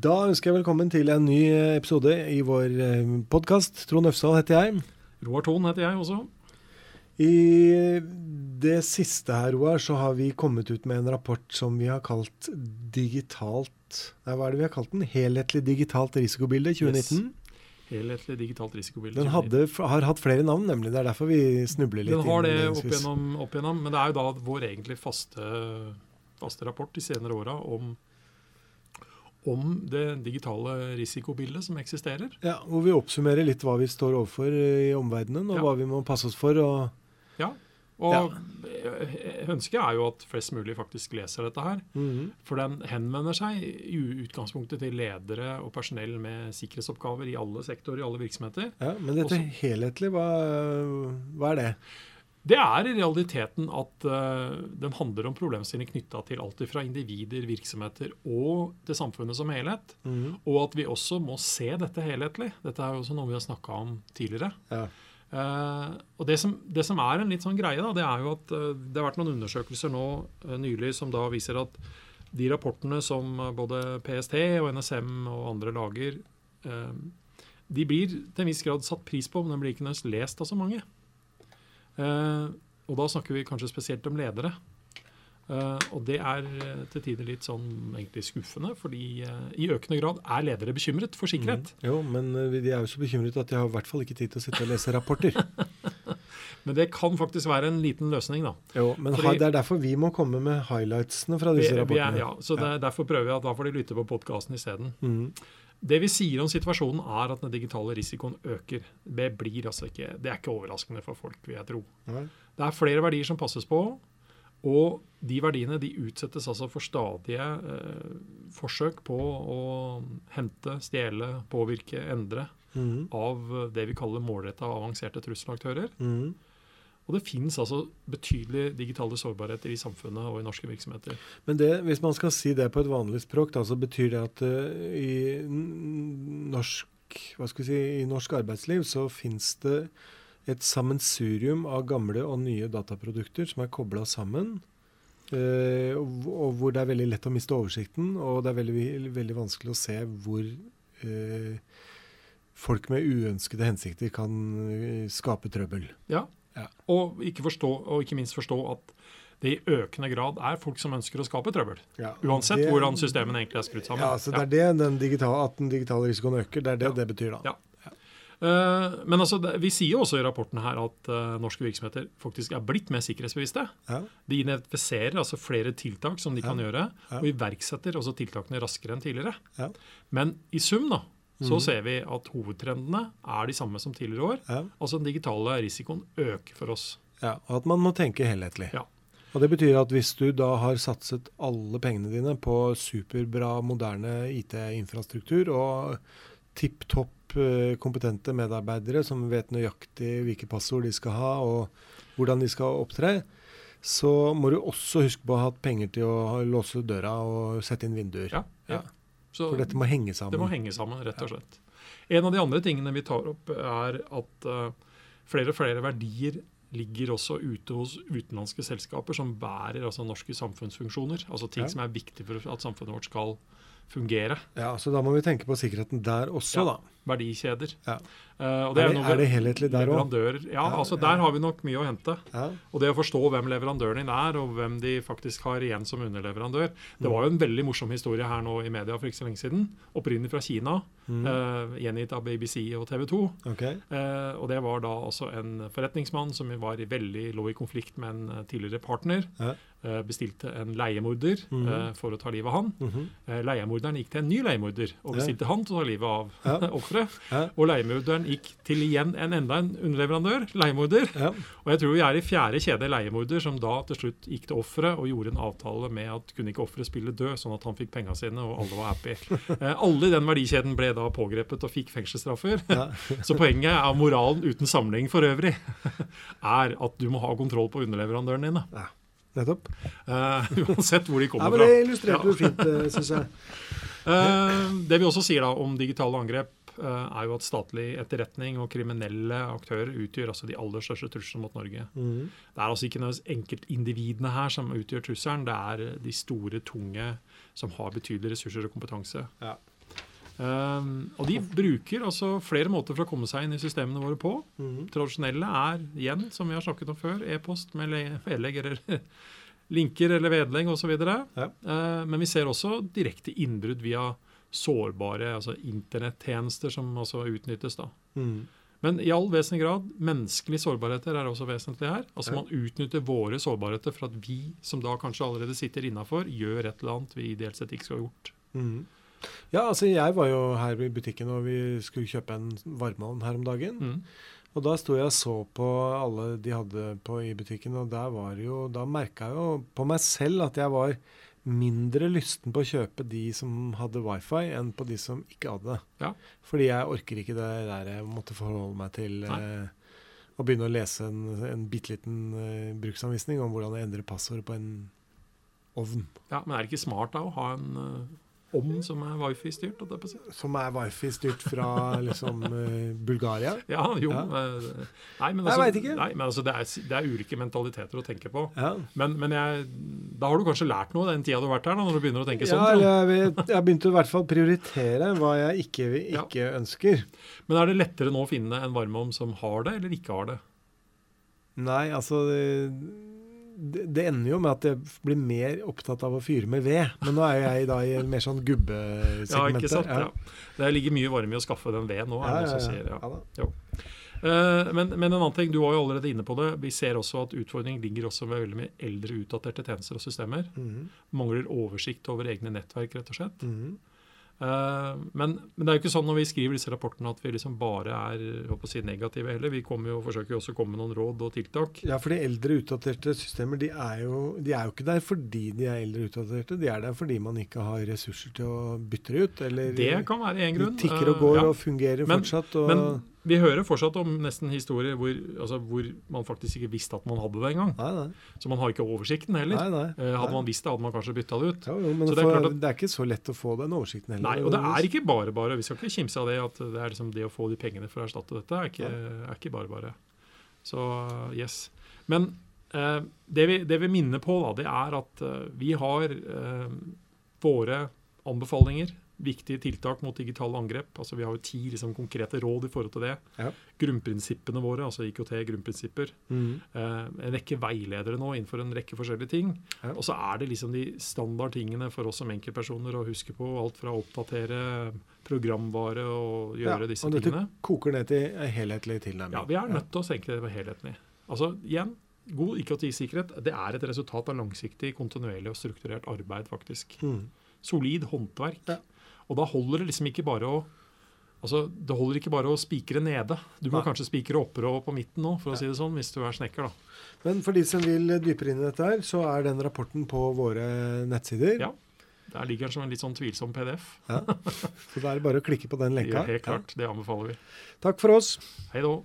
Da ønsker jeg velkommen til en ny episode i vår podkast. Trond Øfsal heter jeg. Roar Thon heter jeg også. I det siste her, Roar, så har vi kommet ut med en rapport som vi har kalt digitalt Nei, hva er det vi har kalt den? Helhetlig digitalt risikobilde 2019. Yes. Helhetlig digitalt risikobilde. Den hadde, har hatt flere navn, nemlig. Det er derfor vi snubler litt. Den har det opp igjennom, opp igjennom, men det er jo da vår egentlig faste, faste rapport de senere åra om om det digitale risikobildet som eksisterer. Ja, Hvor vi oppsummerer litt hva vi står overfor i omverdenen, og ja. hva vi må passe oss for. Og ja, og ja. ønsket er jo at flest mulig faktisk leser dette her. Mm -hmm. For den henvender seg i utgangspunktet til ledere og personell med sikkerhetsoppgaver i alle sektorer, i alle virksomheter. Ja, Men dette Også, helhetlig, hva, hva er det? Det er i realiteten at uh, den handler om problemstillinger knytta til alt fra individer, virksomheter og til samfunnet som helhet. Mm. Og at vi også må se dette helhetlig. Dette er jo også noe vi har snakka om tidligere. Ja. Uh, og det som, det som, er en litt sånn greie, da, det er jo at uh, det har vært noen undersøkelser nå nylig som da viser at de rapportene som både PST og NSM og andre lager, de blir til en viss grad satt pris på, men de blir ikke nødvendigvis lest av så mange. Eh, og da snakker vi kanskje spesielt om ledere. Uh, og det er uh, til tider litt sånn egentlig skuffende, fordi i økende grad er ledere bekymret for sikkerhet. Mm. Jo, men de er jo så bekymret at de har i hvert fall ikke tid til å sitte og lese rapporter. men det kan faktisk være en liten løsning, da. Jo, men fordi, det er derfor vi må komme med highlightsene fra disse vi, rapportene. Vi er, ja, så ja. derfor prøver vi at da får de lytte på podkasten isteden. Mm. Det vi sier om situasjonen, er at den digitale risikoen øker. Det blir altså ikke, det er ikke overraskende for folk, vil jeg tro. Nei. Det er flere verdier som passes på, og de verdiene de utsettes altså for stadige eh, forsøk på å hente, stjele, påvirke, endre mm. av det vi kaller målretta avanserte trusselaktører. Mm. Og det finnes altså betydelige digitale sårbarheter i samfunnet og i norske virksomheter. Men det, hvis man skal si det på et vanlig språk, da, så betyr det at uh, i norsk si, i norsk arbeidsliv så finnes det et sammensurium av gamle og nye dataprodukter som er kobla sammen. Uh, og hvor det er veldig lett å miste oversikten, og det er veldig, veldig vanskelig å se hvor uh, folk med uønskede hensikter kan skape trøbbel. Ja, ja. Og, ikke forstå, og ikke minst forstå at det i økende grad er folk som ønsker å skape trøbbel. Ja, Uansett det, hvordan systemene egentlig er skrudd sammen. Ja, så det er det den digitale, At den digitale risikoen øker, det er det ja. det betyr. da. Ja. Uh, men altså, Vi sier jo også i rapporten her at uh, norske virksomheter faktisk er blitt mer sikkerhetsbevisste. De identifiserer altså flere tiltak som de kan gjøre, og iverksetter også tiltakene raskere enn tidligere. Men i sum da, så mm. ser vi at hovedtrendene er de samme som tidligere år. Ja. Altså den digitale risikoen øker for oss. Ja, Og at man må tenke helhetlig. Ja. Og Det betyr at hvis du da har satset alle pengene dine på superbra, moderne IT-infrastruktur og tipp topp eh, kompetente medarbeidere som vet nøyaktig hvilke passord de skal ha og hvordan de skal opptre, så må du også huske på å ha hatt penger til å låse døra og sette inn vinduer. Ja, ja. Så For dette må henge sammen? Det må henge sammen, rett og slett. En av de andre tingene vi tar opp, er at uh, flere og flere verdier ligger også ute hos utenlandske selskaper som bærer altså norske samfunnsfunksjoner. Altså ting ja. som er viktige for at samfunnet vårt skal fungere. Ja, Så da må vi tenke på sikkerheten der også, ja, da. Verdikjeder. Ja. Uh, det er, det, er, det, helhetlig der òg? Ja, altså der har vi nok mye å hente. Og det å forstå hvem leverandøren din er, og hvem de faktisk har igjen som underleverandør. Det var jo en veldig morsom historie her nå i media for ikke så lenge siden. Opprinnelig fra Kina. Mm. Uh, gjengitt av BBC og TV 2. Okay. Uh, og det var da også en forretningsmann som var i veldig, lå i konflikt med en tidligere partner. Ja. Bestilte en leiemorder mm -hmm. for å ta livet av han. Mm -hmm. Leiemorderen gikk til en ny leiemorder og bestilte ja. han til å ta livet av ja. offeret. Og leiemorderen gikk til igjen en enda en underleverandør, leiemorder. Ja. Og jeg tror vi er i fjerde kjede leiemorder, som da til slutt gikk til offeret og gjorde en avtale med at kunne ikke offeret spille død, sånn at han fikk penga sine og alle var happy. eh, alle i den verdikjeden ble da pågrepet og fikk fengselsstraffer. Ja. Så poenget av moralen uten samling for øvrig er at du må ha kontroll på underleverandørene dine. Ja. Nettopp. Uh, uansett hvor de kommer fra. Ja, men Det illustrerte du fint, uh, eh, syns jeg. Uh, det vi også sier da om digitale angrep, uh, er jo at statlig etterretning og kriminelle aktører utgjør altså de aller største truslene mot Norge. Mm. Det er altså ikke enkeltindividene her som utgjør trusselen, det er de store, tunge som har betydelige ressurser og kompetanse. Ja. Um, og de bruker altså flere måter for å komme seg inn i systemene våre på. Mm. Tradisjonelle er igjen, som vi har snakket om før, e-post med vedlegg eller linker eller vedlegg osv. Ja. Uh, men vi ser også direkte innbrudd via sårbare altså internettjenester som også utnyttes. da. Mm. Men i all vesentlig grad, menneskelige sårbarheter er også vesentlig her. Altså Man utnytter våre sårbarheter for at vi, som da kanskje allerede sitter innafor, gjør et eller annet vi ideelt sett ikke skulle ha gjort. Mm. Ja, altså jeg var jo her i butikken og vi skulle kjøpe en varmeovn her om dagen. Mm. Og da sto jeg og så på alle de hadde på i butikken, og der var jo, da merka jeg jo på meg selv at jeg var mindre lysten på å kjøpe de som hadde wifi, enn på de som ikke hadde det. Ja. Fordi jeg orker ikke det der jeg måtte forholde meg til eh, å begynne å lese en, en bitte liten eh, bruksanvisning om hvordan jeg endrer passord på en ovn. Ja, Men er det ikke smart da å ha en uh om som er wifi-styrt? Som er wifi-styrt fra liksom uh, Bulgaria? Ja, jo. Ja. Nei, men, altså, jeg ikke. Nei, men altså, det, er, det, er, ulike mentaliteter å tenke på. Ja. Men, men jeg, da har du kanskje lært noe den tida du har vært her, da, når du begynner å tenke sånn? Ja, jeg, jeg har begynt å i hvert fall prioritere hva jeg ikke, ikke ja. ønsker. Men er det lettere nå å finne en varmeovn som har det, eller ikke har det? Nei, altså det, ender jo med at jeg blir mer opptatt av å fyre med ved. Men nå er jeg da i mer sånn gubbesegmentet. Ja, ikke sant. Ja. Det ligger mye varme i å skaffe den ved nå. er det ja, sier, ja. ja. Uh, men, men, en annen ting, du var jo allerede inne på det. Vi ser også at utfordringen ligger også med veldig mye eldre, utdaterte tjenester og systemer. Mm -hmm. Mangler oversikt over egne nettverk, rett og slett. Mm -hmm. Uh, men, men, det er jo ikke sånn når vi skriver disse rapportene at vi liksom bare er si, negative heller. Vi kommer jo, forsøker jo også å komme med noen råd og tiltak. Ja, for de eldre utdaterte systemer de er, jo, de er jo ikke der fordi de er eldre utdaterte. De er der fordi man ikke har ressurser til å bytte det ut. Eller det kan være en grunn. De tikker og går uh, ja. og fungerer men, fortsatt. Og, men vi hører fortsatt om nesten historier hvor, altså, hvor, man faktisk ikke visste at man hadde det engang. Nei, nei. Så man har ikke oversikten heller. Nei, nei, hadde man visst det, hadde man kanskje bytta det ut. Jo, jo, men det er, at, det, er ikke så lett å få den oversikten heller. Nei, og det er ikke bare bare. Vi skal ikke kimse av det at det er liksom det å få de pengene for å erstatte dette, er ikke, er ikke bare bare. Så yes. Men eh, det, vi, det, vi, minner på, da, det er at eh, vi har eh, våre anbefalinger viktige tiltak mot digitale angrep. Altså Vi har jo ti liksom, konkrete råd i forhold til det. Ja. Grunnprinsippene våre, altså IKT-grunnprinsipper. Mm. Eh, en rekke veiledere nå innenfor en rekke forskjellige ting. Ja. Og så er det liksom de standardtingene for oss som enkeltpersoner å huske på. Alt fra å oppdatere programvare og gjøre ja, disse og tingene. Og dette koker ned til helhetlig tilnærming. Ja, vi er nødt til å senke det helhetlig. Altså igjen, God IKT-sikkerhet det er et resultat av langsiktig, kontinuerlig og strukturert arbeid, faktisk. Mm. Solid håndverk. Ja. Og da holder det liksom ikke bare å altså, det holder ikke bare å spikre nede. Du må Nei. kanskje spikre oppe og på midten nå, for å si det sånn, hvis du er snekker. da. Men for de som vil dypere inn i dette, her, så er den rapporten på våre nettsider. Ja. Der ligger den som en litt sånn tvilsom PDF. Ja. Så da er det bare å klikke på den lenka. Ja, helt klart. Ja. Det anbefaler vi. Takk for oss. Hei då.